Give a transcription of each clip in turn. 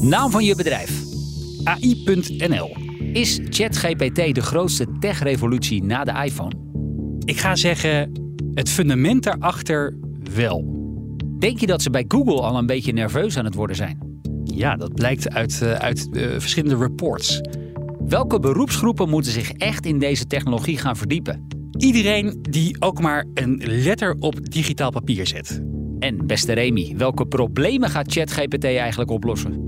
Naam van je bedrijf. AI.nl. Is ChatGPT de grootste tech-revolutie na de iPhone? Ik ga zeggen, het fundament daarachter wel. Denk je dat ze bij Google al een beetje nerveus aan het worden zijn? Ja, dat blijkt uit, uh, uit uh, verschillende reports. Welke beroepsgroepen moeten zich echt in deze technologie gaan verdiepen? Iedereen die ook maar een letter op digitaal papier zet. En beste Remy, welke problemen gaat ChatGPT eigenlijk oplossen?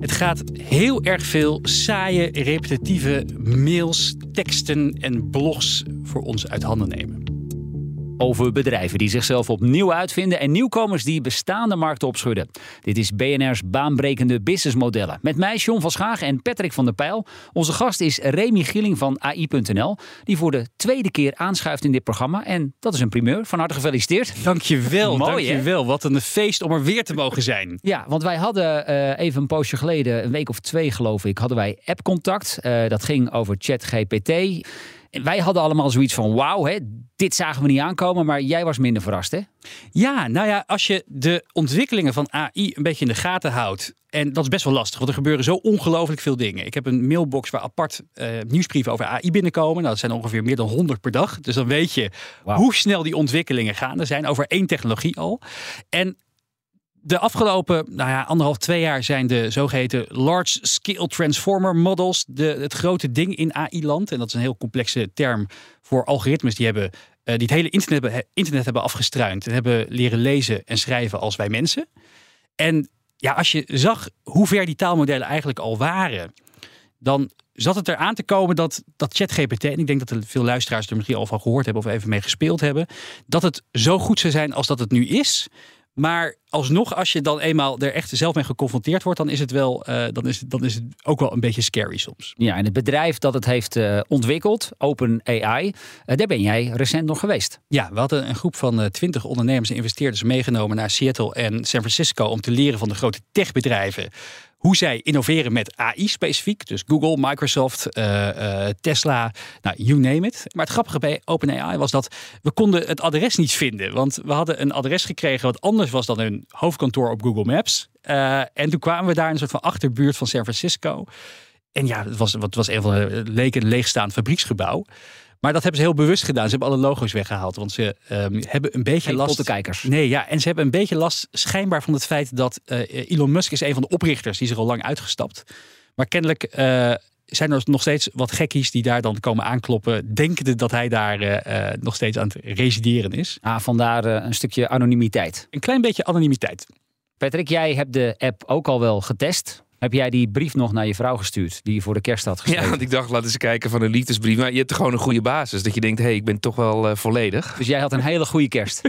Het gaat heel erg veel saaie, repetitieve mails, teksten en blogs voor ons uit handen nemen. Over bedrijven die zichzelf opnieuw uitvinden en nieuwkomers die bestaande markten opschudden. Dit is BNR's baanbrekende businessmodellen. Met mij John van Schaag en Patrick van der Pijl. Onze gast is Remy Gieling van AI.nl, die voor de tweede keer aanschuift in dit programma. En dat is een primeur. Van harte gefeliciteerd. Dankjewel, Mooi, dankjewel. Wat een feest om er weer te mogen zijn. Ja, want wij hadden uh, even een poosje geleden, een week of twee geloof ik, hadden wij appcontact. Uh, dat ging over ChatGPT. Wij hadden allemaal zoiets van: wauw, hè, dit zagen we niet aankomen, maar jij was minder verrast, hè? Ja, nou ja, als je de ontwikkelingen van AI een beetje in de gaten houdt. En dat is best wel lastig, want er gebeuren zo ongelooflijk veel dingen. Ik heb een mailbox waar apart uh, nieuwsbrieven over AI binnenkomen. Nou, dat zijn ongeveer meer dan 100 per dag. Dus dan weet je wow. hoe snel die ontwikkelingen gaande zijn over één technologie al. En de afgelopen nou ja, anderhalf, twee jaar zijn de zogeheten Large Scale Transformer Models de, het grote ding in AI-land. En dat is een heel complexe term voor algoritmes die, hebben, uh, die het hele internet internet hebben afgestruind. En hebben leren lezen en schrijven als wij mensen. En ja, als je zag hoe ver die taalmodellen eigenlijk al waren, dan zat het eraan te komen dat, dat ChatGPT, en ik denk dat veel luisteraars er misschien al van gehoord hebben of even mee gespeeld hebben, dat het zo goed zou zijn als dat het nu is. Maar alsnog, als je dan eenmaal er echt zelf mee geconfronteerd wordt, dan is het wel, uh, dan is, dan is het ook wel een beetje scary soms. Ja, en het bedrijf dat het heeft uh, ontwikkeld, OpenAI, uh, daar ben jij recent nog geweest. Ja, we hadden een groep van twintig ondernemers en investeerders meegenomen naar Seattle en San Francisco om te leren van de grote techbedrijven hoe zij innoveren met AI specifiek. Dus Google, Microsoft, uh, uh, Tesla, nou, you name it. Maar het grappige bij OpenAI was dat we konden het adres niet vinden. Want we hadden een adres gekregen wat anders was dan hun hoofdkantoor op Google Maps. Uh, en toen kwamen we daar in een soort van achterbuurt van San Francisco. En ja, het was, het was een van de leek een leegstaand fabrieksgebouw. Maar dat hebben ze heel bewust gedaan. Ze hebben alle logo's weggehaald. Want ze um, hebben een beetje Geen last. kijkers. Nee, ja. En ze hebben een beetje last schijnbaar van het feit dat uh, Elon Musk is een van de oprichters. Die is er al lang uitgestapt. Maar kennelijk uh, zijn er nog steeds wat gekkies die daar dan komen aankloppen. Denkende dat hij daar uh, nog steeds aan het resideren is. Ah, vandaar een stukje anonimiteit. Een klein beetje anonimiteit. Patrick, jij hebt de app ook al wel getest. Heb jij die brief nog naar je vrouw gestuurd die je voor de kerst had geschreven? Ja, want ik dacht, laten we eens kijken van een liefdesbrief. Maar je hebt er gewoon een goede basis. Dat je denkt, hé, hey, ik ben toch wel uh, volledig. Dus jij had een hele goede kerst.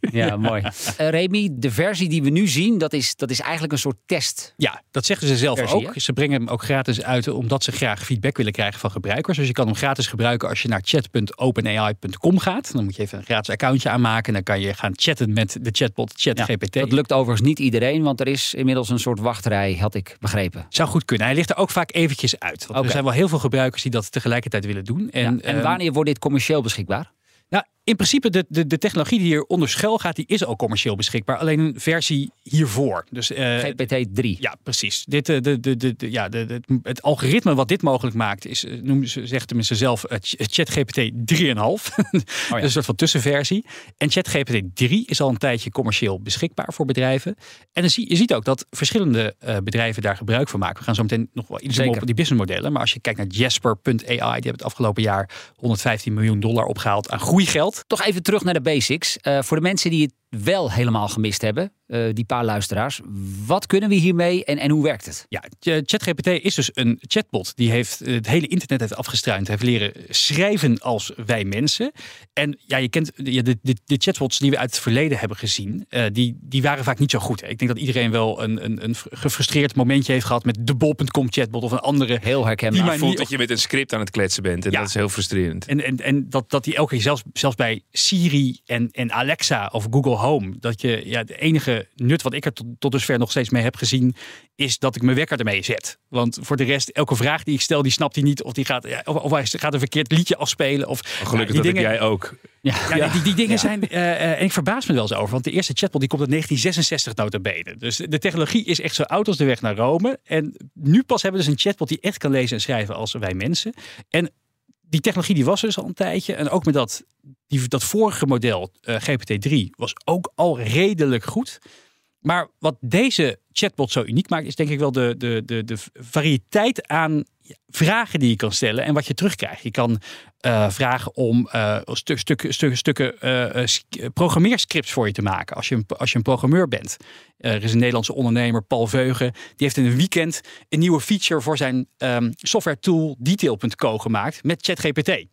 ja, ja, mooi. Uh, Remy, de versie die we nu zien, dat is, dat is eigenlijk een soort test. Ja, dat zeggen ze zelf versie, ook. Hè? Ze brengen hem ook gratis uit omdat ze graag feedback willen krijgen van gebruikers. Dus je kan hem gratis gebruiken als je naar chat.openai.com gaat. Dan moet je even een gratis accountje aanmaken. En dan kan je gaan chatten met de chatbot ChatGPT. Ja, dat lukt overigens niet iedereen, want er is inmiddels een soort wachtrij, had ik begrepen. Zou goed kunnen. Hij ligt er ook vaak eventjes uit. Want okay. er zijn wel heel veel gebruikers die dat tegelijkertijd willen doen. En, ja, en wanneer um, wordt dit commercieel beschikbaar? Nou, in principe, de, de, de technologie die hier onder schuil gaat, die is al commercieel beschikbaar. Alleen een versie hiervoor. Dus, uh, GPT-3. Ja, precies. Dit, de, de, de, de, ja, de, de, het algoritme wat dit mogelijk maakt, is, noemen ze, zegt tenminste zelf, uh, ChatGPT 3,5. Oh ja. een soort van tussenversie. En ChatGPT 3 is al een tijdje commercieel beschikbaar voor bedrijven. En zie, je ziet ook dat verschillende bedrijven daar gebruik van maken. We gaan zo meteen nog wel iets op die businessmodellen. Maar als je kijkt naar Jasper.ai, die hebben het afgelopen jaar 115 miljoen dollar opgehaald aan groeigeld. Toch even terug naar de basics. Uh, voor de mensen die het wel helemaal gemist hebben, eh, die paar luisteraars. Wat kunnen we hiermee en, en hoe werkt het? Ja, ChatGPT is dus een chatbot die heeft het hele internet heeft afgestruind. Heeft leren schrijven als wij mensen. En ja, je kent ja, de, de, de chatbots die we uit het verleden hebben gezien, uh, die, die waren vaak niet zo goed. Ik denk dat iedereen wel een, een, een gefrustreerd momentje heeft gehad met de bol.com chatbot of een andere. Heel herkenbaar. Je voelt dat je met een script aan het kletsen bent en ja. dat is heel frustrerend. En, en, en dat, dat die elke keer, zelfs, zelfs bij Siri en, en Alexa of Google Home, dat je ja, de enige nut wat ik er tot, tot dusver nog steeds mee heb gezien, is dat ik mijn wekker ermee zet. Want voor de rest, elke vraag die ik stel, die snapt hij niet. Of, die gaat, ja, of, of hij gaat een verkeerd liedje afspelen. Of, Gelukkig die dat dingen, jij ook. Ja, ja, Die, die dingen zijn. Uh, en ik verbaas me wel eens over. Want de eerste chatbot die komt uit 1966 nota bene. Dus de technologie is echt zo oud als de weg naar Rome. En nu pas hebben we dus een chatbot die echt kan lezen en schrijven als wij mensen. En die technologie die was er dus al een tijdje. En ook met dat, die, dat vorige model, uh, GPT-3, was ook al redelijk goed. Maar wat deze chatbot zo uniek maakt, is denk ik wel de, de, de, de variëteit aan vragen die je kan stellen en wat je terugkrijgt. Je kan uh, vragen om uh, stuk, stuk, stuk, stukken uh, programmeerscripts voor je te maken als je, een, als je een programmeur bent. er is een Nederlandse ondernemer, Paul Veugen, die heeft in een weekend een nieuwe feature voor zijn um, software tool Detail.co gemaakt met ChatGPT.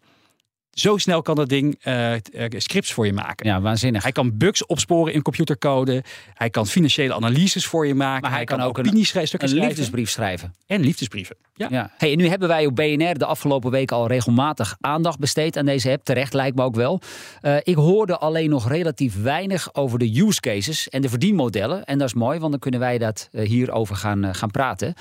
Zo snel kan dat ding uh, scripts voor je maken. Ja, waanzinnig. Hij kan bugs opsporen in computercode. Hij kan financiële analyses voor je maken. Maar hij, hij kan, kan, ook een, een, liefdesbrief schrijven. En liefdesbrieven. Ja. ja. Hey, en nu hebben wij op BNR de afgelopen weken al regelmatig aandacht besteed aan deze app. Terecht lijkt me ook wel. Uh, ik hoorde alleen nog relatief weinig over de use cases en de verdienmodellen. En dat is mooi, want dan kunnen wij dat uh, hierover gaan, gaan praten.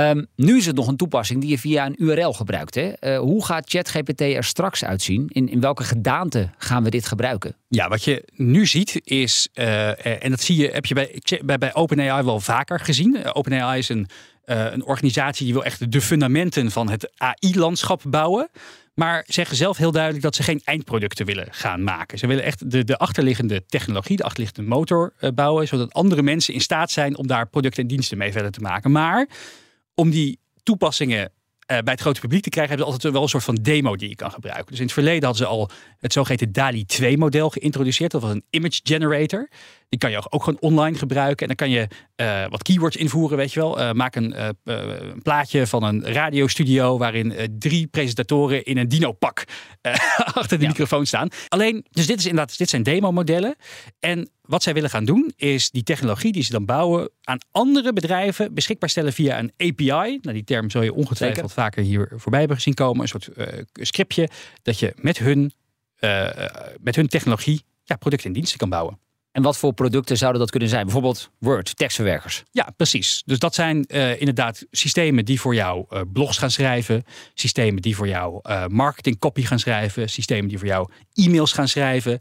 Um, nu is het nog een toepassing die je via een URL gebruikt. Hè? Uh, hoe gaat ChatGPT er straks uitzien? In, in welke gedaante gaan we dit gebruiken? Ja, wat je nu ziet is, uh, en dat zie je, heb je bij, bij, bij OpenAI wel vaker gezien. OpenAI is een, een organisatie die wil echt de fundamenten van het AI-landschap bouwen. Maar zeggen zelf heel duidelijk dat ze geen eindproducten willen gaan maken. Ze willen echt de, de achterliggende technologie, de achterliggende motor bouwen, zodat andere mensen in staat zijn om daar producten en diensten mee verder te maken. Maar om die toepassingen uh, bij het grote publiek te krijgen, hebben ze altijd wel een soort van demo die je kan gebruiken. Dus in het verleden hadden ze al het zogeheten DALI 2 model geïntroduceerd. Dat was een image generator. Die kan je ook gewoon online gebruiken. En dan kan je uh, wat keywords invoeren, weet je wel. Uh, maak een, uh, een, plaatje van een radiostudio waarin drie presentatoren in een dino-pak achter de ja. microfoon staan. Alleen, dus dit, is inderdaad, dit zijn demo-modellen. En wat zij willen gaan doen, is die technologie die ze dan bouwen aan andere bedrijven beschikbaar stellen via een API. Nou, die term zul je ongetwijfeld Zeker. vaker hier voorbij hebben gezien komen. Een soort scriptje dat je met hun, met hun technologie ja, producten en diensten kan bouwen. En wat voor producten zouden dat kunnen zijn? Bijvoorbeeld Word, tekstverwerkers. Ja, precies. Dus dat zijn uh, inderdaad systemen die voor jou uh, blogs gaan schrijven. Systemen die voor jou uh, marketing copy gaan schrijven. Systemen die voor jou e-mails gaan schrijven.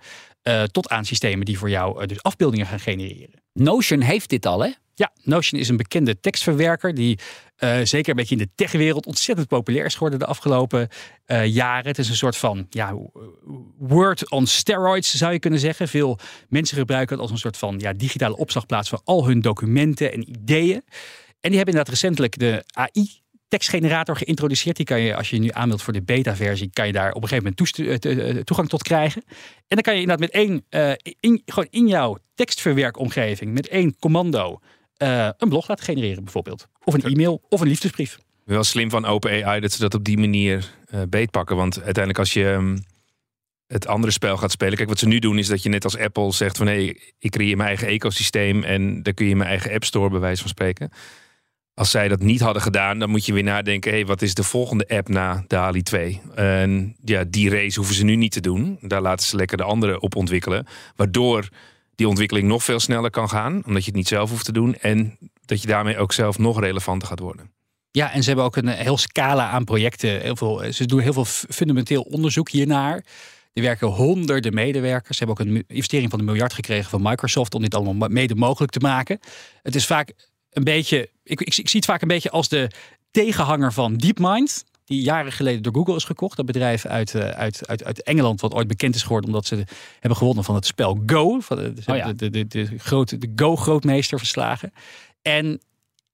tot aan systemen die voor jou dus afbeeldingen gaan genereren. Notion heeft dit al, hè? Ja, Notion is een bekende tekstverwerker die uh, zeker een beetje in de techwereld ontzettend populair is geworden de afgelopen uh, jaren. Het is een soort van ja, Word on steroids zou je kunnen zeggen. Veel mensen gebruiken het als een soort van ja, digitale opslagplaats voor al hun documenten en ideeën. En die hebben inderdaad recentelijk de AI tekstgenerator geïntroduceerd. Die kan je, als je nu aanmeldt voor de beta-versie, kan je daar op een gegeven moment toegang tot krijgen. En dan kan je inderdaad met één, gewoon in jouw tekstverwerkomgeving, met één commando, uh, een blog laten genereren bijvoorbeeld. Of een e-mail of een liefdesbrief. Wel slim van OpenAI dat ze dat op die manier uh, beetpakken. Want uiteindelijk als je um, het andere spel gaat spelen. Kijk, wat ze nu doen is dat je net als Apple zegt van hé, hey, ik creëer mijn eigen ecosysteem en daar kun je mijn eigen app store bij wijze van spreken. Als zij dat niet hadden gedaan, dan moet je weer nadenken: hé, hey, wat is de volgende app na DALI 2? En ja, die race hoeven ze nu niet te doen. Daar laten ze lekker de andere op ontwikkelen. Waardoor die ontwikkeling nog veel sneller kan gaan, omdat je het niet zelf hoeft te doen. En dat je daarmee ook zelf nog relevanter gaat worden. Ja, en ze hebben ook een heel scala aan projecten. Heel veel, ze doen heel veel fundamenteel onderzoek hiernaar. Er werken honderden medewerkers. Ze hebben ook een investering van een miljard gekregen van Microsoft om dit allemaal mede mogelijk te maken. Het is vaak een beetje, ik, ik, ik zie het vaak een beetje als de tegenhanger van DeepMind die jaren geleden door Google is gekocht. Dat bedrijf uit, uh, uit, uit, uit Engeland, wat ooit bekend is geworden omdat ze hebben gewonnen van het spel Go. Van de, oh ja. de, de, de, de, grote, de Go-grootmeester verslagen. En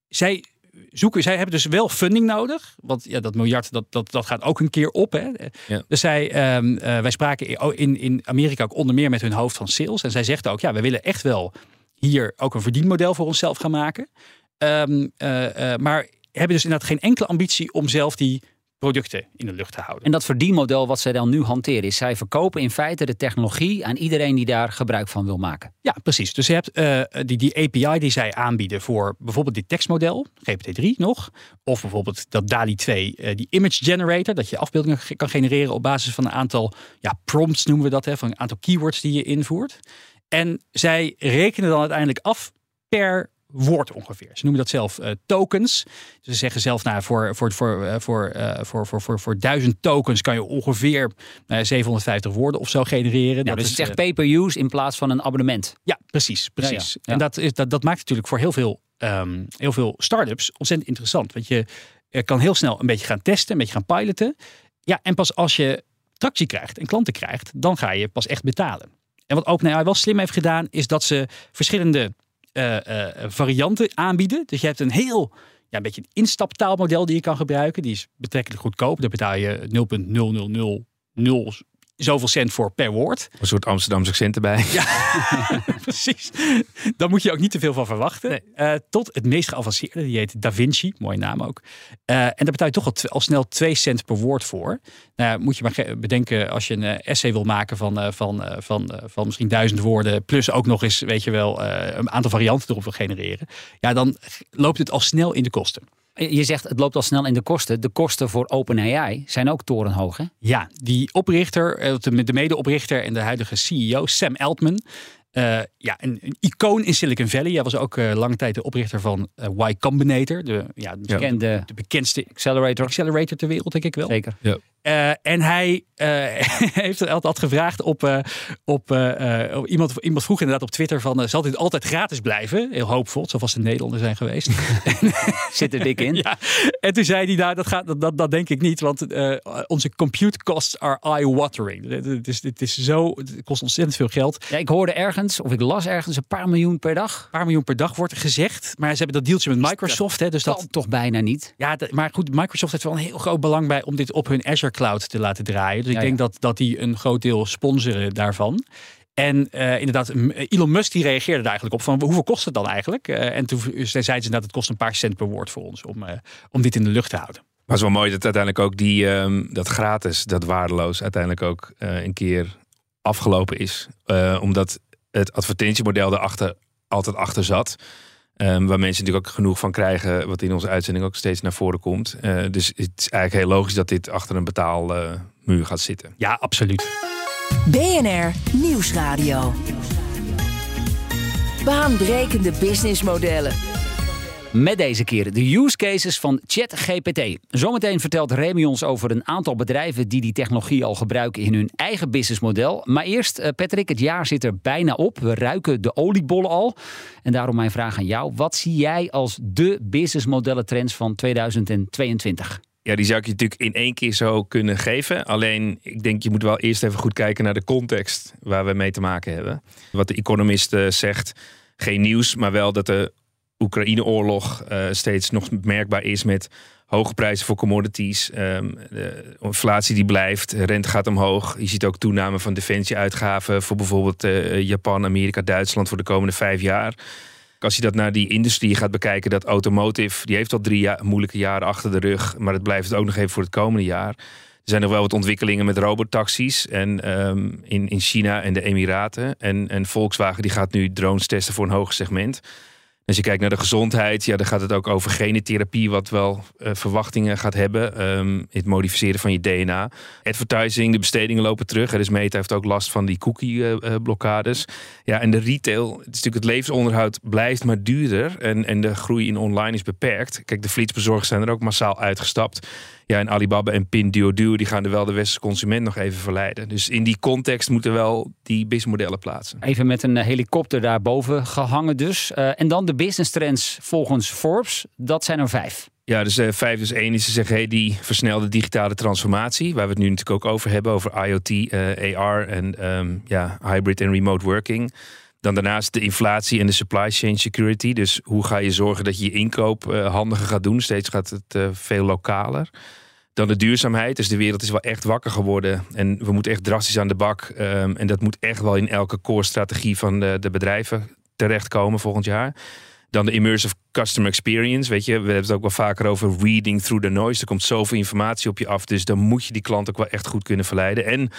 zij zoeken, zij hebben dus wel funding nodig. Want ja, dat miljard, dat, dat, dat gaat ook een keer op. Hè. Ja. Dus zij, ehm, eh, wij spraken in, in Amerika ook onder meer met hun hoofd van sales. En zij zegt ook, ja, we willen echt wel hier ook een verdienmodel voor onszelf gaan maken. Ehm, eh, eh, maar hebben dus inderdaad geen enkele ambitie om zelf die producten in de lucht te houden. En dat verdienmodel wat zij dan nu hanteren is, zij verkopen in feite de technologie aan iedereen die daar gebruik van wil maken. Ja, precies. Dus je hebt eh, die, die API die zij aanbieden voor bijvoorbeeld dit tekstmodel, GPT-3 nog, of bijvoorbeeld dat DALI 2, eh, die image generator, dat je afbeeldingen ge- kan genereren op basis van een aantal ja, prompts noemen we dat, hè, van een aantal keywords die je invoert. En zij rekenen dan uiteindelijk af per woord ongeveer. Ze noemen dat zelf eh, tokens. Ze zeggen zelf, nou, voor, voor, voor, eh, voor, eh, voor, voor, voor, voor duizend tokens kan je ongeveer eh, 750 woorden of zo genereren. Ja, Dat dus is, het is echt pay-per-use in plaats van een abonnement. ja, precies. precies. Ja, ja, ja. En dat, is, dat, dat maakt natuurlijk voor heel veel, ehm, heel veel start-ups ontzettend interessant. Want je kan heel snel een beetje gaan testen, een beetje gaan piloten. Ja, en pas als je tractie krijgt en klanten krijgt, dan ga je pas echt betalen. En wat OpenAI wel slim heeft gedaan, is dat ze verschillende eh, eh, varianten aanbieden. Dus je hebt een heel, ja, een beetje een instaptaalmodel die je kan gebruiken. Die is betrekkelijk goedkoop. Daar betaal je 0,0000 zoveel cent voor per woord. Een soort Amsterdamse accent erbij. Precies. Daar moet je ook niet te veel van verwachten. Eh, tot het meest geavanceerde, die heet Da Vinci, mooie naam ook. Eh, en daar betaal je toch al, snel 2 cent per woord voor. Nou, ja, moet je maar bedenken als je een eh, essay wil maken van, van, van, van misschien duizend woorden, plus ook nog eens, weet je wel, een aantal varianten erop wil genereren. Ja, dan loopt het al snel in de kosten. Je zegt het loopt al snel in de kosten. De kosten voor OpenAI zijn ook torenhoog. Hè? Ja, die oprichter, eh, de de medeoprichter en de huidige CEO, Sam Altman. eh, ja, een, een icoon in Silicon Valley. Hij was ook eh, lange tijd de oprichter van Y Combinator. De, ja, de, Bekende de bekendste accelerator. accelerator ter wereld, denk ik wel. Zeker. Eh, en hij eh, heeft er altijd gevraagd op, eh, op, op iemand, iemand vroeg inderdaad op Twitter van zal dit altijd gratis blijven? Heel hoopvol, zo vast de Nederlander zijn geweest. Zit er dik in. ja. En toen zei hij, nou, dat, gaat, dat, dat, dat denk ik niet, want onze compute costs are eye-watering. Het is, het is zo, het kost ontzettend veel geld. Ja, ik hoorde ergens, of ik las ergens, een paar miljoen per dag. Een paar miljoen per dag wordt er gezegd, maar ze hebben dat deeltje met Microsoft, hè, dus dat, Dat toch bijna niet. Ja, dat- maar goed, Microsoft heeft wel een heel groot belang bij om dit op hun Azure Cloud te laten draaien. Dus ik Ja, denk ja. dat, dat die een groot deel sponsoren daarvan. En eh, inderdaad, Elon Musk die reageerde daar eigenlijk op van hoeveel kost het dan eigenlijk? Eh, en toen zeiden ze dat het kost een paar cent per woord voor ons om, eh, om dit in de lucht te houden. Maar het is wel mooi dat uiteindelijk ook die, ehm, dat gratis, dat waardeloos, uiteindelijk ook eh, een keer afgelopen is. Eh, omdat het advertentiemodel erachter altijd achter zat. Ehm, waar mensen natuurlijk ook genoeg van krijgen, wat in onze uitzending ook steeds naar voren komt. Eh, dus het is eigenlijk heel logisch dat dit achter een betaalmuur gaat zitten. Ja, absoluut. BNR Nieuwsradio. Baanbrekende businessmodellen. Met deze keer de use cases van ChatGPT. Zometeen vertelt Remy ons over een aantal bedrijven die die technologie al gebruiken in hun eigen businessmodel. Maar eerst, eh, Patrick, het jaar zit er bijna op. We ruiken de oliebollen al. En daarom mijn vraag aan jou. Wat zie jij als de businessmodellen trends van 2022? Ja, die zou ik je natuurlijk in één keer zo kunnen geven. Alleen, ik denk je moet wel eerst even goed kijken naar de context waar we mee te maken hebben. Wat de Economist eh, zegt, geen nieuws, maar wel dat de Oekraïne-oorlog eh, steeds nog merkbaar is met hoge prijzen voor commodities. ehm, de inflatie die blijft, rente gaat omhoog. Je ziet ook toename van defensieuitgaven voor bijvoorbeeld eh, Japan, Amerika, Duitsland voor de komende vijf jaar. Als je dat naar die industrie gaat bekijken, dat automotive, die heeft al drie moeilijke jaren achter de rug, maar het blijft het ook nog even voor het komende jaar. Er zijn nog wel wat ontwikkelingen met robotaxis en, ehm, in, in China en de Emiraten. En, en Volkswagen die gaat nu drones testen voor een hoger segment. Als je kijkt naar de gezondheid, ja, dan gaat het ook over genetherapie, wat wel eh, verwachtingen gaat hebben. Ehm, het modificeren van je DNA. Advertising, de bestedingen lopen terug. Er is Meta heeft ook last van die cookie-blokkades. ja, en de retail, het is natuurlijk het levensonderhoud blijft maar duurder. En, en de groei in online is beperkt. Kijk, de fleetsbezorgers zijn er ook massaal uitgestapt. Ja, en Alibaba en Pinduoduo, die gaan er wel de westerse consument nog even verleiden. Dus in die context moeten wel die businessmodellen plaatsen. Even met een eh, helikopter daarboven gehangen dus. Eh, en dan de business trends volgens Forbes. Dat zijn er vijf. Ja, dus eh, vijf dus één is ze zeggen hey, die versnelde digitale transformatie, waar we het nu natuurlijk ook over hebben, over IoT, AR en ehm, ja, hybrid en remote working. Dan daarnaast de inflatie en de supply chain security. Dus hoe ga je zorgen dat je je inkoop uh, handiger gaat doen? Steeds gaat het veel lokaler. Dan de duurzaamheid. Dus de wereld is wel echt wakker geworden. En we moeten echt drastisch aan de bak. Um, en dat moet echt wel in elke core strategie van de, de bedrijven terechtkomen volgend jaar. Dan de immersive customer experience. Weet je, we hebben het ook wel vaker over reading through the noise. Er komt zoveel informatie op je af. Dus dan moet je die klant ook wel echt goed kunnen verleiden. En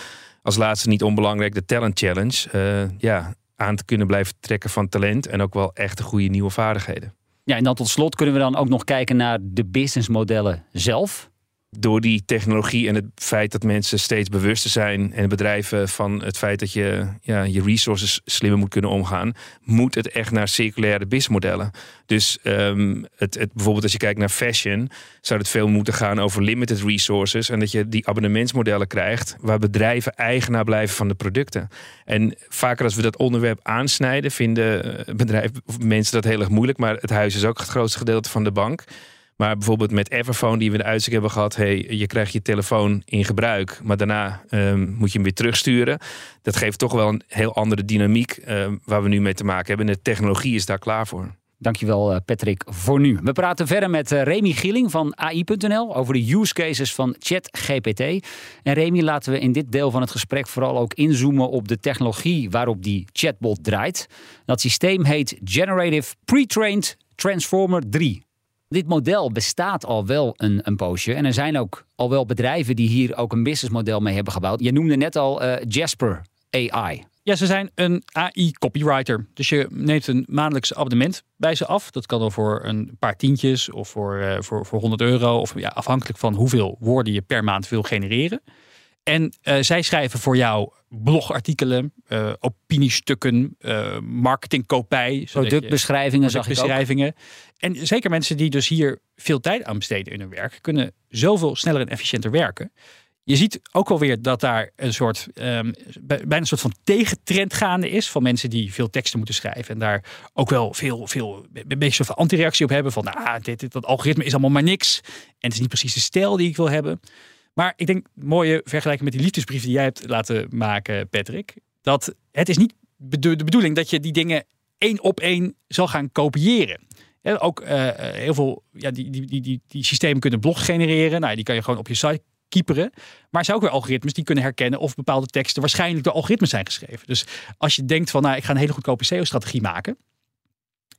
als laatste niet onbelangrijk, de talent challenge. Uh, ja, aan te kunnen blijven trekken van talent. En ook wel echt goede nieuwe vaardigheden. Ja, en dan tot slot kunnen we dan ook nog kijken naar de businessmodellen zelf door die technologie en het feit dat mensen steeds bewuster zijn en bedrijven van het feit dat je ja, je resources slimmer moet kunnen omgaan, moet het echt naar circulaire businessmodellen. Dus um, het, het, bijvoorbeeld als je kijkt naar fashion, zou het veel moeten gaan over limited resources en dat je die abonnementsmodellen krijgt waar bedrijven eigenaar blijven van de producten. En vaker als we dat onderwerp aansnijden, vinden eh, bedrijven of mensen dat heel erg moeilijk, maar het huis is ook het grootste gedeelte van de bank. Maar bijvoorbeeld met Everphone, die we in de uitzending hebben gehad. Hey, je krijgt je telefoon in gebruik, maar daarna um, moet je hem weer terugsturen. Dat geeft toch wel een heel andere dynamiek um, waar we nu mee te maken hebben. En de technologie is daar klaar voor. Dankjewel eh, Patrick voor nu. We praten verder met eh, Remy Gieling van AI.nl over de use cases van ChatGPT. En Remy, laten we in dit deel van het gesprek vooral ook inzoomen op de technologie waarop die chatbot draait. Dat systeem heet Generative Pre-trained Transformer 3. Dit model bestaat al wel een, een poosje. En er zijn ook al wel bedrijven die hier ook een businessmodel mee hebben gebouwd. Je noemde net al uh, Jasper AI. Ja, ze zijn een AI-copywriter. Dus je neemt een maandelijks abonnement bij ze af. Dat kan dan voor een paar tientjes of voor, uh, voor, voor 100 euro. Of ja, afhankelijk van hoeveel woorden je per maand wil genereren. En uh, zij schrijven voor jou blogartikelen, uh, opiniestukken, uh, marketingkopij. Productbeschrijvingen, zag ik En zeker mensen die dus hier veel tijd aan besteden in hun werk, kunnen zoveel sneller en efficiënter werken. Je ziet ook alweer dat daar een soort, um, bijna een soort van tegentrend gaande is van mensen die veel teksten moeten schrijven. En daar ook wel veel, veel een beetje van antireactie op hebben. Van nou, dit, dit, dat algoritme is allemaal maar niks. En het is niet precies de stijl die ik wil hebben. Maar ik denk, mooie vergelijking met die liefdesbrief die jij hebt laten maken, Patrick. Dat het is niet de bedoeling dat je die dingen één op één zal gaan kopiëren. ook uh, heel veel, ja, die, die, die, die, die systemen kunnen blogs genereren. Nou, die kan je gewoon op je site keeperen. Maar er zijn ook weer algoritmes die kunnen herkennen of bepaalde teksten waarschijnlijk door algoritmes zijn geschreven. Dus als je denkt van, nou, ik ga een hele goedkope SEO-strategie maken.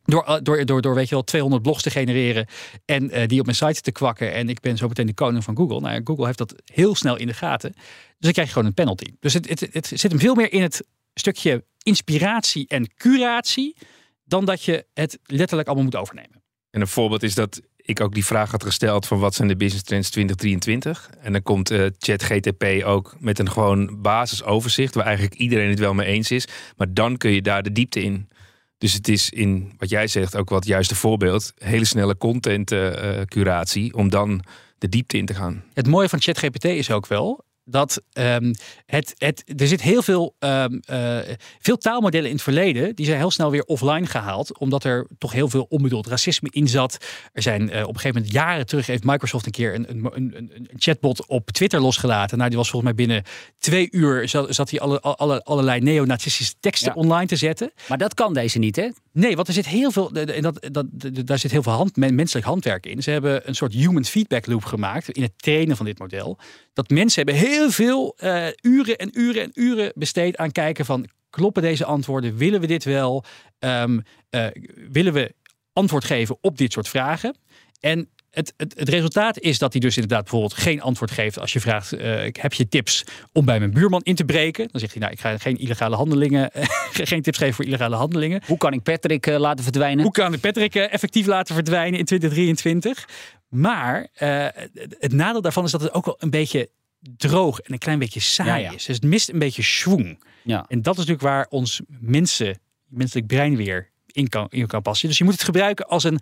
Door, eh, door, door, door weet je wel, 200 blogs te genereren en uh, die op mijn site te kwakken. En ik ben zo meteen de koning van Google. Nou ja, Google heeft dat heel snel in de gaten. Dus dan krijg je gewoon een penalty. Dus het, het, het zit hem veel meer in het stukje inspiratie en curatie. dan dat je het letterlijk allemaal moet overnemen. En een voorbeeld is dat ik ook die vraag had gesteld van wat zijn de business trends 2023. En dan komt uh, ChatGTP ook met een gewoon basisoverzicht waar eigenlijk iedereen het wel mee eens is. Maar dan kun je daar de diepte in. Dus het is in wat jij zegt ook wat juiste voorbeeld. Hele snelle content uh, curatie om dan de diepte in te gaan. Het mooie van ChatGPT is ook wel dat um, het, het, er zit heel veel, um, uh, veel taalmodellen in het verleden. Die zijn heel snel weer offline gehaald. Omdat er toch heel veel onbedoeld racisme in zat. Er zijn uh, op een gegeven moment jaren terug heeft Microsoft een keer een, een, een, een, chatbot op Twitter losgelaten. Nou, die was volgens mij binnen twee uur zat, zat hij alle, alle, allerlei neonazistische teksten online te zetten. Maar dat kan deze niet, hè? Nee, want er zit heel veel, dat, dat, daar zit heel veel hand, menselijk handwerk in. Ze hebben een soort human feedback loop gemaakt in het trainen van dit model. Dat mensen hebben heel veel uh, uren en uren en uren besteed aan kijken van kloppen deze antwoorden? Willen we dit wel? Um, uh, willen we antwoord geven op dit soort vragen? En het, het, het, resultaat is dat hij dus inderdaad bijvoorbeeld geen antwoord geeft als je vraagt: uh, heb je tips om bij mijn buurman in te breken? Dan zegt hij: Nou, ik ga geen illegale handelingen, geen tips geven voor illegale handelingen. Hoe kan ik Patrick uh, laten verdwijnen? Hoe kan ik Patrick uh, effectief laten verdwijnen in 2023? Maar het nadeel daarvan is dat het ook wel een beetje droog en een klein beetje saai ja, ja. is. Dus het mist een beetje schwung. Ja. En dat is natuurlijk waar ons mensen, menselijk brein weer in kan, in kan passen. Dus je moet het gebruiken als een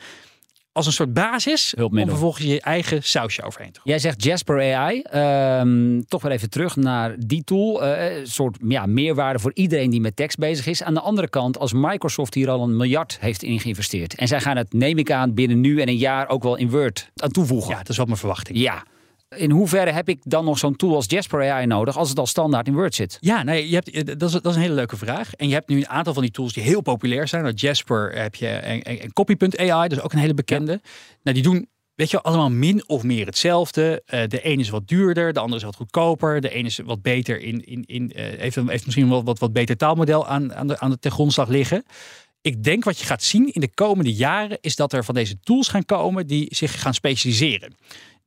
als een soort basis om vervolgens je eigen sausje overheen te gooien. Jij zegt Jasper AI. Ehm, toch weer even terug naar die tool. Uh, een soort ja, meerwaarde voor iedereen die met tekst bezig is. Aan de andere kant, als Microsoft hier al een miljard heeft in geïnvesteerd. En zij gaan het, neem ik aan, binnen nu en een jaar ook wel in Word aan toevoegen. Ja, dat is wat mijn verwachting. Ja. In hoeverre heb ik dan nog zo'n tool als Jasper AI nodig als het al standaard in Word zit? Ja, nee, je hebt, eh, dat, is, dat is een hele leuke vraag. En je hebt nu een aantal van die tools die heel populair zijn. Nou, Jasper heb je en, en, en Copy.ai, is ook een hele bekende. Nou, die doen weet je, allemaal min of meer hetzelfde. Uh, de een is wat duurder, de andere is wat goedkoper. De een is wat beter in, in, in uh, heeft, heeft misschien wel wat, wat beter taalmodel aan, aan, de, aan de ten grondslag liggen. Ik denk wat je gaat zien in de komende jaren is dat er van deze tools gaan komen die zich gaan specialiseren.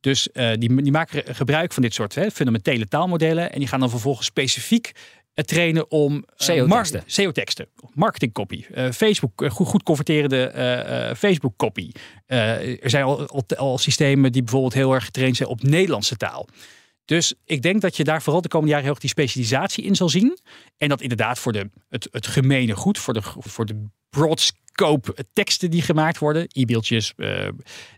Dus uh, die, die, maken gebruik van dit soort hè, fundamentele taalmodellen. En die gaan dan vervolgens specifiek trainen om SEO-teksten, SEO-teksten marketingcopy, uh, Facebook, goed, goed converterende uh, Facebook-copy. er zijn al, al, al, systemen die bijvoorbeeld heel erg getraind zijn op Nederlandse taal. Dus ik denk dat je daar vooral de komende jaren heel erg die specialisatie in zal zien. En dat inderdaad voor de, het, het gemene goed, voor de, voor de broad scope teksten die gemaakt worden, e-mailtjes,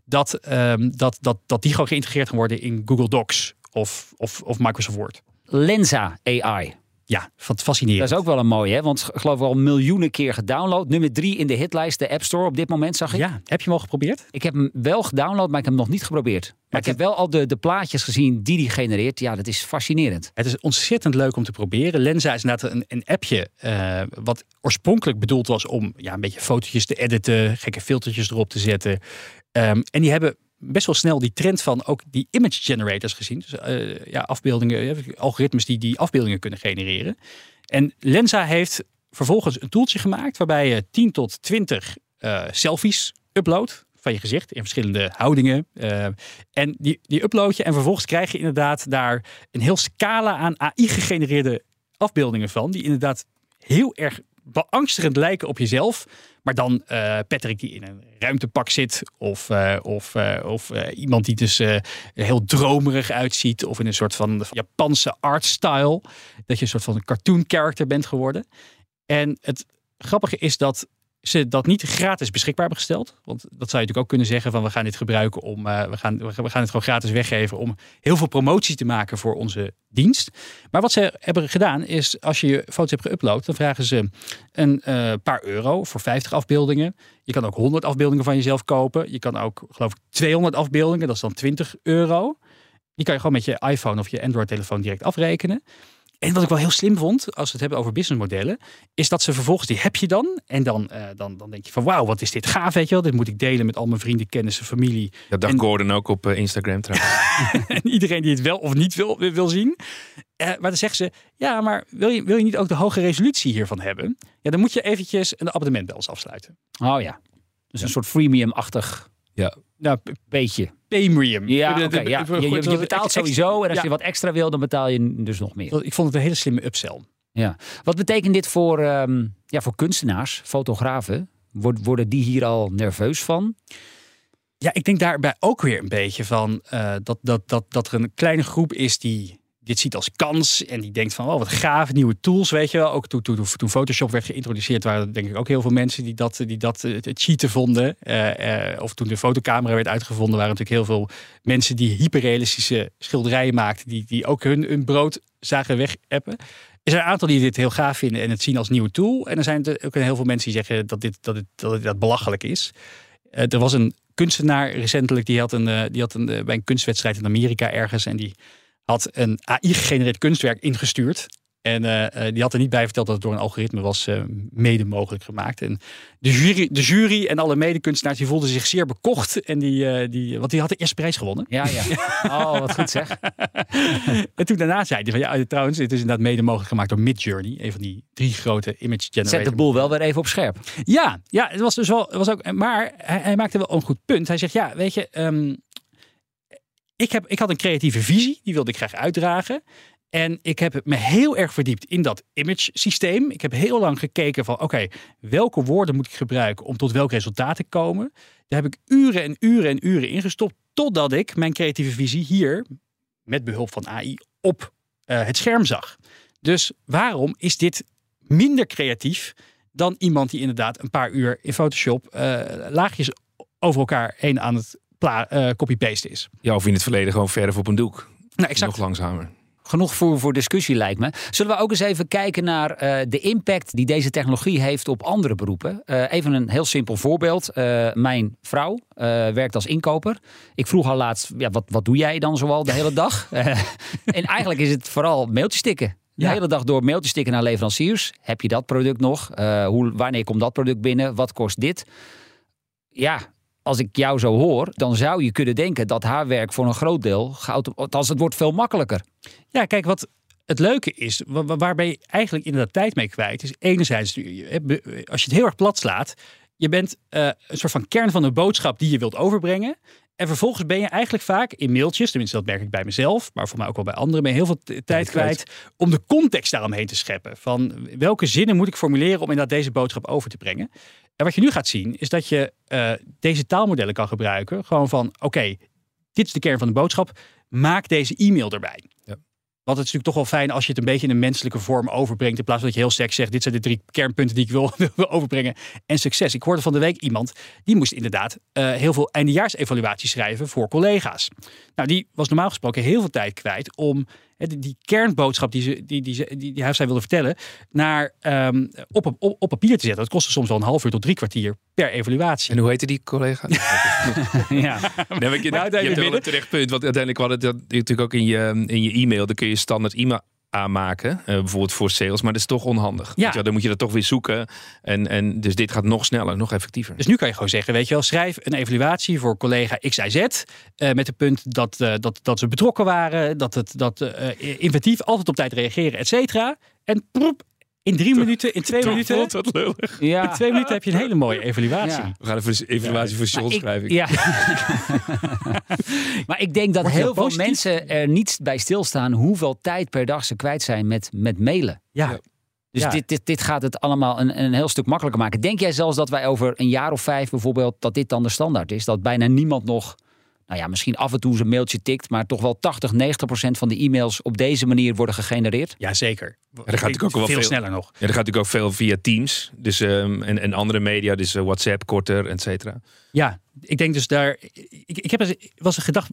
dat, um, dat, dat, dat die gewoon geïntegreerd gaan worden in Google Docs of, of, of Microsoft Word. Lensa AI. Ja, fascinerend. Dat is ook wel een mooie, hè? want ik geloof wel miljoenen keer gedownload. Nummer drie in de hitlijst, de App Store op dit moment, zag ik. Ja, heb je hem al geprobeerd? Ik heb hem wel gedownload, maar ik heb hem nog niet geprobeerd. Maar ik heb wel al de, de plaatjes gezien die die genereert. Ja, dat is fascinerend. Het is ontzettend leuk om te proberen. Lenza is inderdaad een, een appje uh, wat oorspronkelijk bedoeld was om ja, een beetje fotootjes te editen, gekke filtertjes erop te zetten. Um, en die hebben best wel snel die trend van ook die image generators gezien. Dus uh, ja, afbeeldingen, algoritmes die die afbeeldingen kunnen genereren. En Lenza heeft vervolgens een toeltje gemaakt waarbij je 10 tot 20 uh, selfies uploadt van je gezicht in verschillende houdingen. En die, die upload je en vervolgens krijg je inderdaad daar een heel scala aan AI gegenereerde afbeeldingen van. Die inderdaad heel erg beangstigend lijken op jezelf. Maar dan uh, Patrick die in een ruimtepak zit. Of, uh, of, uh, of iemand die dus heel dromerig uitziet. Of in een soort van Japanse artstyle. Dat je een soort van een cartoon character bent geworden. En het grappige is dat ze dat niet gratis beschikbaar hebben gesteld. Want dat zou je natuurlijk ook kunnen zeggen van we gaan dit gebruiken om uh, we, gaan, we gaan het gewoon gratis weggeven om heel veel promotie te maken voor onze dienst. Maar wat ze hebben gedaan is als je je foto's hebt geüpload, dan vragen ze een uh, paar euro voor 50 afbeeldingen. Je kan ook 100 afbeeldingen van jezelf kopen. Je kan ook geloof ik 200 afbeeldingen, dat is dan 20 euro. Die kan je gewoon met je iPhone of je Android telefoon direct afrekenen. En wat ik wel heel slim vond, als we het hebben over businessmodellen, is dat ze vervolgens die heb je dan. En dan, uh, dan, dan denk je van wauw, wat is dit gaaf, weet je wel. Dit moet ik delen met al mijn vrienden, kennissen, familie. Dat dacht en, Gordon ook op uh, Instagram trouwens. en iedereen die het wel of niet wil, wil zien. Uh, maar dan zeggen ze, ja, maar wil je, wil je niet ook de hoge resolutie hiervan hebben? Ja, dan moet je eventjes een abonnement bij ons afsluiten. Oh ja, dus ja. een soort freemium-achtig ja. Nou, beetje. Premium. Ja, de, ja. Je, je, je, betaalt sowieso en als ja. je wat extra wil, dan betaal je dus nog meer. Ik vond het een hele slimme upsell. Ja. Wat betekent dit voor, um, ja, voor kunstenaars, fotografen? Worden die hier al nerveus van? Ja, ik denk daarbij ook weer een beetje van uh, dat, dat, dat, dat er een kleine groep is die dit ziet als kans en die denkt van, oh wat gaaf, nieuwe tools, weet je wel. Ook toen, toen, toen Photoshop werd geïntroduceerd, waren er denk ik ook heel veel mensen die dat, die dat het cheaten vonden. Uh, uh, of toen de fotocamera werd uitgevonden, waren natuurlijk heel veel mensen die hyperrealistische schilderijen maakten, die, die ook hun, hun brood zagen wegappen. Er zijn een aantal die dit heel gaaf vinden en het zien als nieuwe tool. En er zijn ook heel veel mensen die zeggen dat dit, dat dit, dat dat belachelijk is. Er was een kunstenaar recentelijk, die had, een, die had een, bij een kunstwedstrijd in Amerika ergens en die had een AI-gegenereerd kunstwerk ingestuurd. En uh, die had er niet bij verteld dat het door een algoritme was uh, mede mogelijk gemaakt. En de jury, de jury en alle medekunstenaars die voelden zich zeer bekocht. En die, uh, die, want die had de eerste prijs gewonnen. Ja, ja. Oh, wat goed zeg. en toen daarna zei hij van ja, trouwens, het is inderdaad mede mogelijk gemaakt door Midjourney. Een van die drie grote image generators. Zet de boel wel weer even op scherp. Ja, ja het was dus wel, het was ook, maar hij, hij, maakte wel een goed punt. Hij zegt ja, weet je, um, ik, heb, ik had een creatieve visie, die wilde ik graag uitdragen. En ik heb me heel erg verdiept in dat image systeem. Ik heb heel lang gekeken van oké, welke woorden moet ik gebruiken om tot welk resultaat te komen. Daar heb ik uren en uren en uren ingestopt totdat ik mijn creatieve visie hier met behulp van AI op uh, het scherm zag. Dus waarom is dit minder creatief dan iemand die inderdaad een paar uur in Photoshop uh, laagjes over elkaar heen aan het uh, copy-paste is. Ja, of in het verleden gewoon verf op een doek. Nou, exact. Nog langzamer. Genoeg voor, voor discussie lijkt me. Zullen we ook eens even kijken naar eh, de impact die deze technologie heeft op andere beroepen? Uh, even een heel simpel voorbeeld. Uh, mijn vrouw werkt als inkoper. Ik vroeg haar laatst, ja, wat, wat doe jij dan zoal de hele dag? en eigenlijk is het vooral mailtjes stikken. De hele dag door mailtjes stikken naar leveranciers. Heb je dat product nog? hoe, wanneer komt dat product binnen? Wat kost dit? Ja, als ik jou zo hoor, dan zou je kunnen denken dat haar werk voor een groot deel gaat. Als het wordt veel makkelijker. Ja, kijk, wat het leuke is, waar ben je eigenlijk inderdaad tijd mee kwijt, is enerzijds, als je het heel erg plat slaat, je bent uh, een soort van kern van de boodschap die je wilt overbrengen. En vervolgens ben je eigenlijk vaak in mailtjes, tenminste dat merk ik bij mezelf, maar voor mij ook wel bij anderen, ben je heel veel tijd kwijt om de context daaromheen te scheppen. Van welke zinnen moet ik formuleren om inderdaad deze boodschap over te brengen. En wat je nu gaat zien, is dat je uh, deze taalmodellen kan gebruiken. Gewoon van, oké, dit is de kern van de boodschap. Maak deze e-mail erbij. Ja. Want het is natuurlijk toch wel fijn als je het een beetje in een menselijke vorm overbrengt. In plaats van dat je heel seks zegt, dit zijn de drie kernpunten die ik wil, wil overbrengen. En succes. Ik hoorde van de week iemand, die moest inderdaad uh, heel veel eindejaarsevaluaties schrijven voor collega's. Nou, die was normaal gesproken heel veel tijd kwijt om die, kernboodschap die, ze, die, die, die, die zij wilde vertellen, naar, um, op, op, op papier te zetten. Dat kostte soms wel een half uur tot drie kwartier per evaluatie. En hoe heette die collega? ja. Nee, je, nou, je hebt wel een terecht punt. Want uiteindelijk hadden dat natuurlijk ook in je, in je e-mail. Dan kun je standaard e-mail aanmaken. Uh, bijvoorbeeld voor sales. Maar dat is toch onhandig. Ja. dan moet je dat toch weer zoeken. En, en dus dit gaat nog sneller, nog effectiever. Dus nu kan je gewoon zeggen, weet je wel, schrijf een evaluatie voor collega XIZ. Uh, eh, met het punt dat, uh, dat, dat ze betrokken waren. Dat het dat inventief altijd op tijd reageren, et cetera. En proep, in drie minuten, in twee minuten. Wat lullig. Ja. In twee minuten heb je een hele mooie evaluatie. We gaan even een evaluatie voor John schrijven. Ja. maar ik denk dat heel veel mensen er niet bij stilstaan hoeveel tijd per dag ze kwijt zijn met, met mailen. Ja. Dus Dit, dit, dit gaat het allemaal een, een heel stuk makkelijker maken. Denk jij zelfs dat wij over een jaar of vijf bijvoorbeeld, dat dit dan de standaard is? Dat bijna niemand nog nou ja, misschien af en toe zijn mailtje tikt, maar toch wel 80, 90 procent van de e-mails op deze manier worden gegenereerd? Jazeker. Ja, dat gaat ook wel veel, sneller nog. Ja, dat gaat natuurlijk ook veel via Teams dus, um, en, en andere media, dus uh, WhatsApp, korter, et cetera. Ja, ik denk dus daar. Ik, ik heb was een gedacht.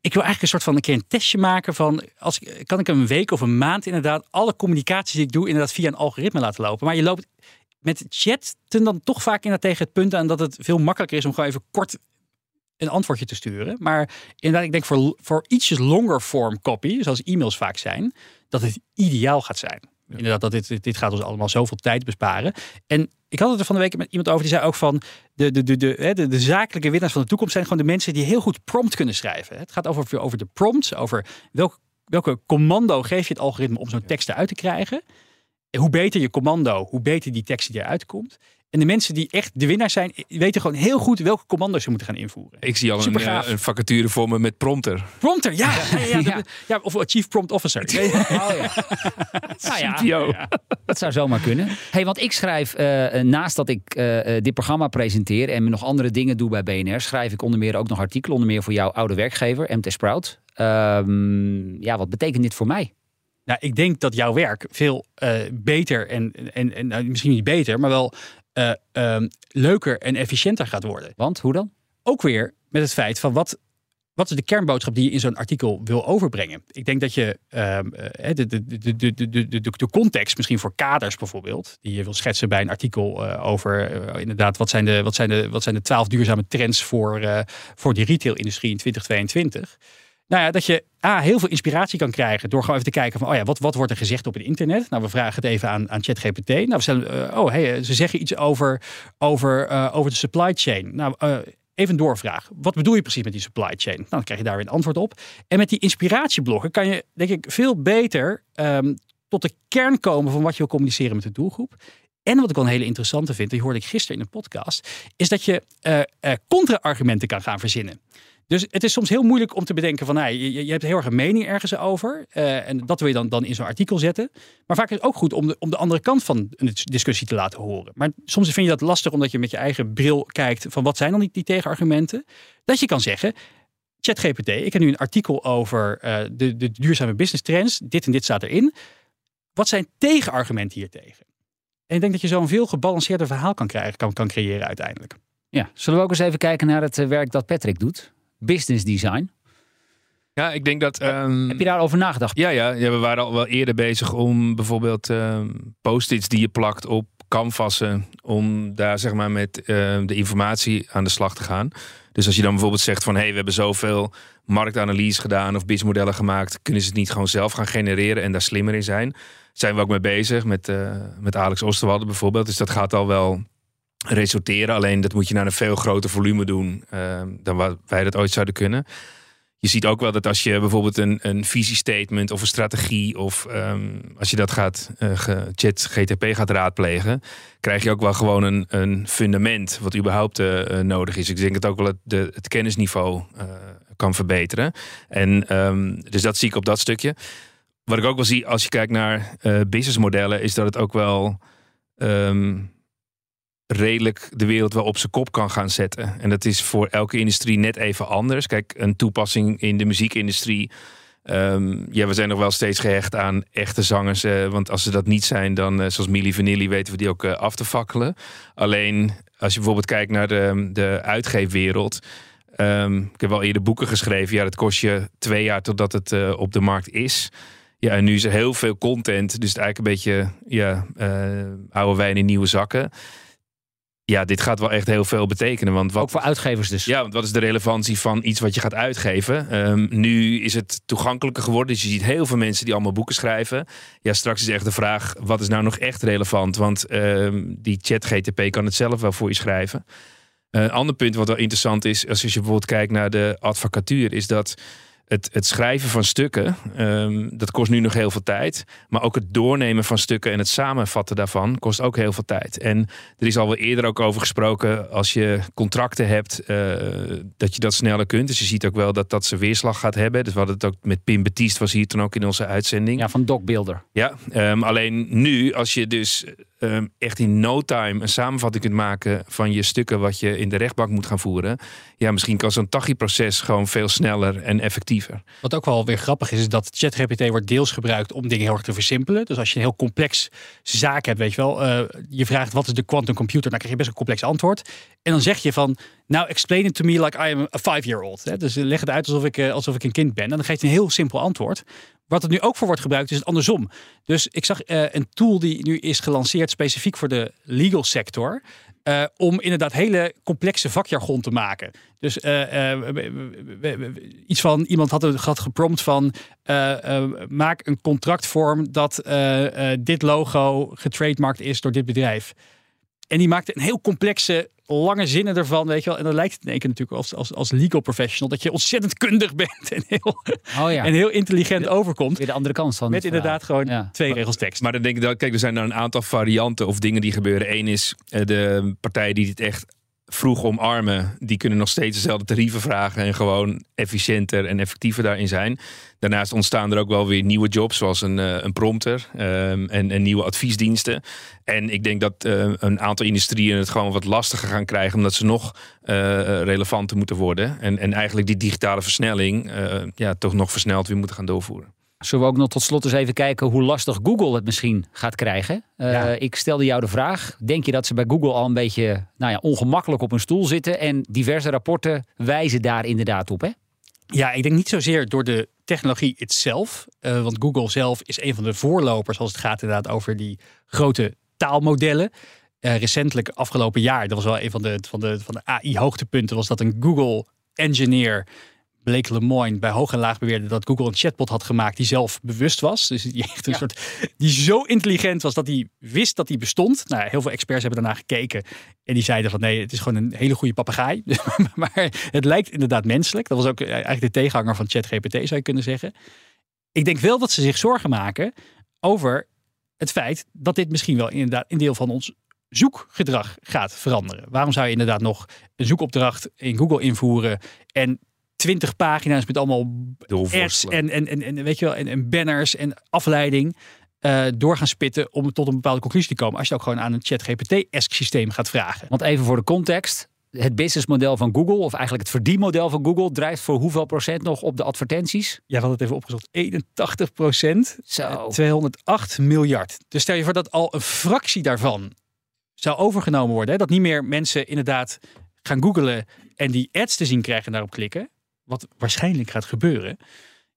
Ik wil eigenlijk een soort van een keer een testje maken van. Als, kan ik een week of een maand inderdaad alle communicaties die ik doe, inderdaad via een algoritme laten lopen. Maar je loopt met chat dan toch vaak inderdaad tegen het punt aan dat het veel makkelijker is om gewoon even kort een antwoordje te sturen. Maar inderdaad, ik denk voor, voor ietsjes longer form copy, zoals e-mails vaak zijn, dat het ideaal gaat zijn. Inderdaad, dat dit, dit gaat ons allemaal zoveel tijd besparen. En ik had het er van de week met iemand over die zei ook van de, de, de, de, de, de zakelijke winnaars van de toekomst zijn gewoon de mensen die heel goed prompt kunnen schrijven. Het gaat over, over de prompts, over welk, welke commando geef je het algoritme om zo'n tekst eruit te krijgen. En hoe beter je commando, hoe beter die tekst die eruit komt. En de mensen die echt de winnaar zijn, weten gewoon heel goed welke commando's ze moeten gaan invoeren. Ik zie al een, uh, een, vacature voor me met prompter. Prompter, ja. ja, ja, ja. of Chief Prompt Officer. Oh, ja. nou, ja, Dat zou zomaar kunnen. Hey, want ik schrijf, uh, naast dat ik uh, dit programma presenteer en nog andere dingen doe bij BNR, schrijf ik onder meer ook nog artikelen, onder meer voor jouw oude werkgever, MT Sprout. Um, ja, wat betekent dit voor mij? Nou, ik denk dat jouw werk veel beter en, en, en nou, misschien niet beter, maar wel uh, um, leuker en efficiënter gaat worden. Want hoe dan? Ook weer met het feit van wat, wat is de kernboodschap die je in zo'n artikel wil overbrengen? Ik denk dat je um, de, de, de, de, de, context, misschien voor kaders bijvoorbeeld, die je wil schetsen bij een artikel uh, over uh, inderdaad wat zijn de, wat zijn de, wat zijn de twaalf duurzame trends voor, voor die retailindustrie in 2022. Nou ja, dat je A, heel veel inspiratie kan krijgen door gewoon even te kijken van, oh ja, wat, wat wordt er gezegd op het internet? Nou, we vragen het even aan, aan ChatGPT. Nou, we stellen, uh, oh, hey, ze zeggen iets over, over, uh, over de supply chain. Nou, even een doorvraag. Wat bedoel je precies met die supply chain? Nou, dan krijg je daar weer een antwoord op. En met die inspiratieblokken kan je, denk ik, veel beter um, tot de kern komen van wat je wil communiceren met de doelgroep. En wat ik wel een hele interessante vind, die hoorde ik gisteren in een podcast, is dat je contra-argumenten kan gaan verzinnen. Dus het is soms heel moeilijk om te bedenken van, nou, je, je hebt heel erg een mening ergens over. Uh, en dat wil je dan, dan in zo'n artikel zetten. Maar vaak is het ook goed om de, om de andere kant van een discussie te laten horen. Maar soms vind je dat lastig omdat je met je eigen bril kijkt van wat zijn dan die, die tegenargumenten. Dat je kan zeggen, ChatGPT, ik heb nu een artikel over uh, de, de duurzame business trends. Dit en dit staat erin. Wat zijn tegenargumenten hiertegen? En ik denk dat je zo een veel gebalanceerder verhaal kan, krijgen, kan, kan creëren uiteindelijk. Ja, zullen we ook eens even kijken naar het eh, werk dat Patrick doet? business design. Ja, ik denk dat... ehm, Heb je daarover nagedacht? Ja, ja, ja, we waren al wel eerder bezig om bijvoorbeeld ehm, post-its die je plakt op canvassen, om daar zeg maar met ehm, de informatie aan de slag te gaan. Dus als je dan bijvoorbeeld zegt van hé, hey, we hebben zoveel marktanalyse gedaan of businessmodellen gemaakt, kunnen ze het niet gewoon zelf gaan genereren en daar slimmer in zijn? Zijn we ook mee bezig met, eh, met Alex Osterwalde bijvoorbeeld. Dus dat gaat al wel resulteren. Alleen dat moet je naar een veel groter volume doen ehm, dan wat wij dat ooit zouden kunnen je ziet ook wel dat als je bijvoorbeeld een, een visiestatement of een strategie of ehm, als je dat gaat uh, chat GTP gaat raadplegen, krijg je ook wel gewoon een, een fundament wat überhaupt uh, nodig is. Ik denk dat ook wel het, het kennisniveau kan verbeteren. En um, dus dat zie ik op dat stukje. Wat ik ook wel zie als je kijkt naar businessmodellen, is dat het ook wel um, redelijk de wereld wel op zijn kop kan gaan zetten. En dat is voor elke industrie net even anders. Kijk, een toepassing in de muziekindustrie. Um, ja, we zijn nog wel steeds gehecht aan echte zangers. Uh, want als ze dat niet zijn, dan uh, zoals Milli Vanilli weten we die ook af te fakkelen. Alleen als je bijvoorbeeld kijkt naar de, de uitgeefwereld. Um, ik heb wel eerder boeken geschreven. Ja, dat kost je twee jaar totdat het op de markt is. Ja, en nu is er heel veel content. Dus het eigenlijk een beetje ja, oude wijn in nieuwe zakken ja, dit gaat wel echt heel veel betekenen. Want wat, Ook voor uitgevers dus. Ja, want wat is de relevantie van iets wat je gaat uitgeven? Um, nu is het toegankelijker geworden. Dus je ziet heel veel mensen die allemaal boeken schrijven. Ja, straks is echt de vraag, wat is nou nog echt relevant? Want um, die chat GTP kan het zelf wel voor je schrijven. Een ander punt wat wel interessant is, als je bijvoorbeeld kijkt naar de advocatuur, is dat het, het schrijven van stukken, um, dat kost nu nog heel veel tijd. Maar ook het doornemen van stukken en het samenvatten daarvan kost ook heel veel tijd. En er is al wel eerder ook over gesproken, als je contracten hebt, uh, dat je dat sneller kunt. Dus je ziet ook wel dat dat zijn weerslag gaat hebben. Dus we hadden het ook met Pim Betiest, was hier toen ook in onze uitzending. Ja, van Doc Builder. Ja, um, alleen nu, als je dus um, echt in no time een samenvatting kunt maken van je stukken wat je in de rechtbank moet gaan voeren. Ja, misschien kan zo'n TAGI-proces gewoon veel sneller en effectiever. Wat ook wel weer grappig is, is dat ChatGPT wordt deels gebruikt om dingen heel erg te versimpelen. Dus als je een heel complex zaak hebt, weet je wel, uh, je vraagt wat is de quantum computer, dan krijg je best een complex antwoord. En dan zeg je van, nou explain it to me like I am a five-year-old. Dus leg het uit alsof ik, uh, alsof ik een kind ben. En dan geeft hij een heel simpel antwoord. Wat er nu ook voor wordt gebruikt, is het andersom. Dus ik zag uh, een tool die nu is gelanceerd specifiek voor de legal sector. Uh, om inderdaad hele complexe vakjargon te maken. Dus uh, iets van iemand had, had geprompt van maak een contractvorm dat dit logo getrademarkt is door dit bedrijf. En die maakte een heel complexe, lange zinnen ervan, weet je wel. En dan lijkt het in één keer natuurlijk als, als, als legal professional dat je ontzettend kundig bent en heel, oh ja. en heel intelligent overkomt. Weer de andere kant van. Met inderdaad gewoon ja. twee regels tekst. Maar dan denk ik dat, kijk, er zijn dan een aantal varianten of dingen die gebeuren. Eén is de partijen die dit echt vroeg omarmen, die kunnen nog steeds dezelfde tarieven vragen en gewoon efficiënter en effectiever daarin zijn. Daarnaast ontstaan er ook wel weer nieuwe jobs, zoals een, uh, een prompter um, en, en, nieuwe adviesdiensten. En ik denk dat uh, een aantal industrieën het gewoon wat lastiger gaan krijgen, omdat ze nog uh, relevanter moeten worden. En, en eigenlijk die digitale versnelling ja, toch nog versneld weer moeten gaan doorvoeren. Zullen we ook nog tot slot eens even kijken hoe lastig Google het misschien gaat krijgen? Uh, ja. Ik stelde jou de vraag: denk je dat ze bij Google al een beetje nou ja, ongemakkelijk op een stoel zitten? En diverse rapporten wijzen daar inderdaad op, hè? Ja, ik denk niet zozeer door de technologie itself. Uh, want Google zelf is een van de voorlopers als het gaat inderdaad over die grote taalmodellen. Uh, recentelijk, afgelopen jaar, dat was wel een van de, van de, van de AI-hoogtepunten, was dat een Google-engineer Blake Lemoine bij hoog en laag beweerde dat Google een chatbot had gemaakt die zelf bewust was. Dus die, echt een ja. soort, die zo intelligent was dat hij wist dat hij bestond. Nou, heel veel experts hebben daarna gekeken en die zeiden van nee, het is gewoon een hele goede papegaai. maar het lijkt inderdaad menselijk. Dat was ook eigenlijk de tegenhanger van ChatGPT zou je kunnen zeggen. Ik denk wel dat ze zich zorgen maken over het feit dat dit misschien wel inderdaad een deel van ons zoekgedrag gaat veranderen. Waarom zou je inderdaad nog een zoekopdracht in Google invoeren en 20 pagina's met allemaal ads en, en, en, en, weet je wel, en, en banners en afleiding uh, door gaan spitten om tot een bepaalde conclusie te komen. Als je ook gewoon aan een ChatGPT-esque systeem gaat vragen. Want even voor de context. Het businessmodel van Google, of eigenlijk het verdienmodel van Google, drijft voor hoeveel procent nog op de advertenties? Ja, we hadden het even opgezocht. 81 procent. Zo. 208 miljard. Dus stel je voor dat al een fractie daarvan zou overgenomen worden. Hè? Dat niet meer mensen inderdaad gaan googlen en die ads te zien krijgen en daarop klikken. Wat waarschijnlijk gaat gebeuren,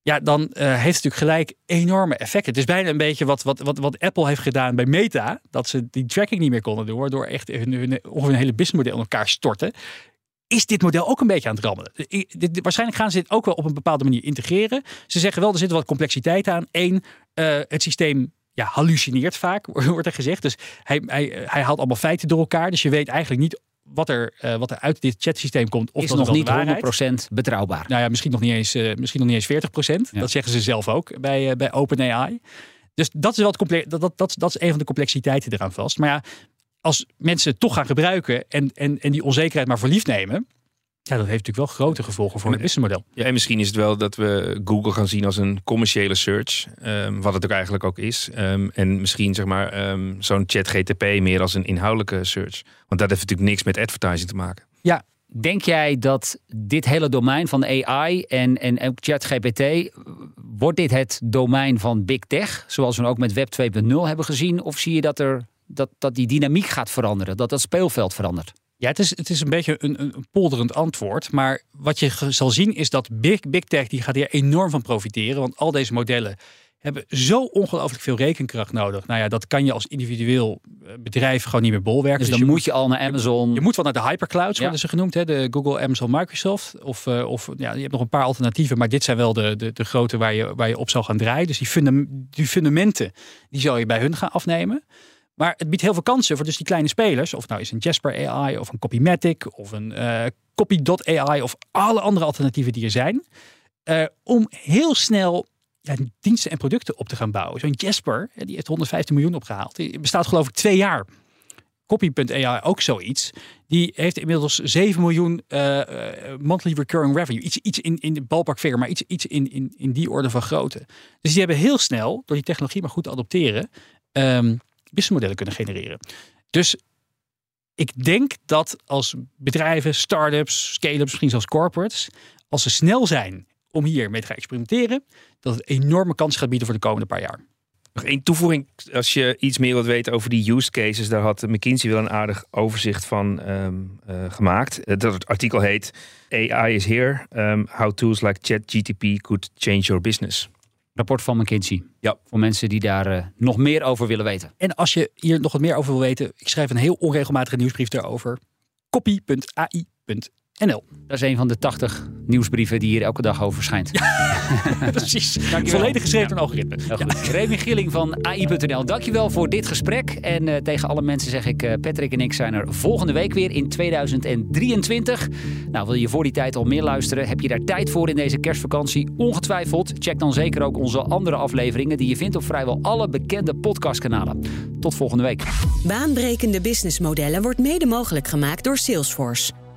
ja, dan uh, heeft het natuurlijk gelijk enorme effecten. Het is bijna een beetje wat, wat, wat, wat Apple heeft gedaan bij Meta, dat ze die tracking niet meer konden doen, waardoor echt hun, hun, hun, hele businessmodel in elkaar storten. Is dit model ook een beetje aan het rammelen? Dit, waarschijnlijk gaan ze dit ook wel op een bepaalde manier integreren. Ze zeggen wel, er zit wat complexiteit aan. Eén, uh, het systeem ja, hallucineert vaak, wordt er gezegd. Dus hij, hij, hij haalt allemaal feiten door elkaar. Dus je weet eigenlijk niet wat er, uh, wat er uit dit chatsysteem komt. Of is dat nog niet 100% betrouwbaar. Nou ja, misschien nog niet eens, uh, misschien nog niet eens 40%. Ja. Dat zeggen ze zelf ook bij, uh, bij OpenAI. Dus dat is, wel het dat, dat, dat, dat is een van de complexiteiten eraan vast. Maar ja, als mensen het toch gaan gebruiken en, en, en die onzekerheid maar voor lief nemen. Ja, dat heeft natuurlijk wel grote gevolgen voor het businessmodel. Ja, en misschien is het wel dat we Google gaan zien als een commerciële search. Um, wat het ook eigenlijk ook is. Um, en misschien zeg maar um, zo'n chat GTP meer als een inhoudelijke search. Want dat heeft natuurlijk niks met advertising te maken. Ja, denk jij dat dit hele domein van AI en, en ook ChatGPT, wordt dit het domein van big tech? Zoals we ook met Web 2.0 hebben gezien? Of zie je dat, er, dat, dat die dynamiek gaat veranderen? Dat dat speelveld verandert? Ja, het is, het is een beetje een, een polderend antwoord. Maar wat je zal zien is dat Big, Big Tech die gaat hier enorm van profiteren. Want al deze modellen hebben zo ongelooflijk veel rekenkracht nodig. Nou ja, dat kan je als individueel bedrijf gewoon niet meer bolwerken. Dus, dus dan je moet je al naar Amazon. Je, moet wel naar de hyperclouds, worden ze genoemd. Hè? De Google, Amazon, Microsoft. Of, uh, of ja, je hebt nog een paar alternatieven. Maar dit zijn wel de, de, de grote waar je, waar je op zal gaan draaien. Dus die, fundam, die fundamenten, die zal je bij hun gaan afnemen. Maar het biedt heel veel kansen voor dus die kleine spelers. Of nou is een Jasper AI of een Copymatic of een uh, Copy.ai of alle andere alternatieven die er zijn. Uh, om heel snel ja, diensten en producten op te gaan bouwen. Zo'n Jasper, die heeft 115 miljoen opgehaald. Die bestaat geloof ik twee jaar. Copy.ai ook zoiets. Die heeft inmiddels 7 miljoen monthly recurring revenue. Iets, iets in, in de ballpark figure, maar iets, iets in, in, in die orde van grootte. Dus die hebben heel snel, door die technologie maar goed te adopteren, um, businessmodellen kunnen genereren. Dus ik denk dat als bedrijven, start-ups, scale-ups, misschien zelfs corporates, als ze snel zijn om hiermee te gaan experimenteren, dat het enorme kans gaat bieden voor de komende paar jaar. Nog één toevoeging, als je iets meer wilt weten over die use cases, daar had McKinsey wel een aardig overzicht van um, uh, gemaakt. Dat artikel heet AI is here, um, how tools like ChatGTP could change your business rapport van McKinsey. Ja. Voor mensen die daar uh, nog meer over willen weten. En als je hier nog wat meer over wil weten, ik schrijf een heel onregelmatige nieuwsbrief daarover. copy.ai.nl NL. Dat is een van de 80 nieuwsbrieven die hier elke dag over verschijnt. Ja, precies. Volledig geschreven door ja. algoritme. Ja. Remy Gilling van AI.nl. Dankjewel voor dit gesprek. En uh, tegen alle mensen zeg ik, uh, Patrick en ik zijn er volgende week weer in 2023. Nou, wil je voor die tijd al meer luisteren? Heb je daar tijd voor in deze kerstvakantie? Ongetwijfeld. Check dan zeker ook onze andere afleveringen die je vindt op vrijwel alle bekende podcastkanalen. Tot volgende week. Baanbrekende businessmodellen wordt mede mogelijk gemaakt door Salesforce.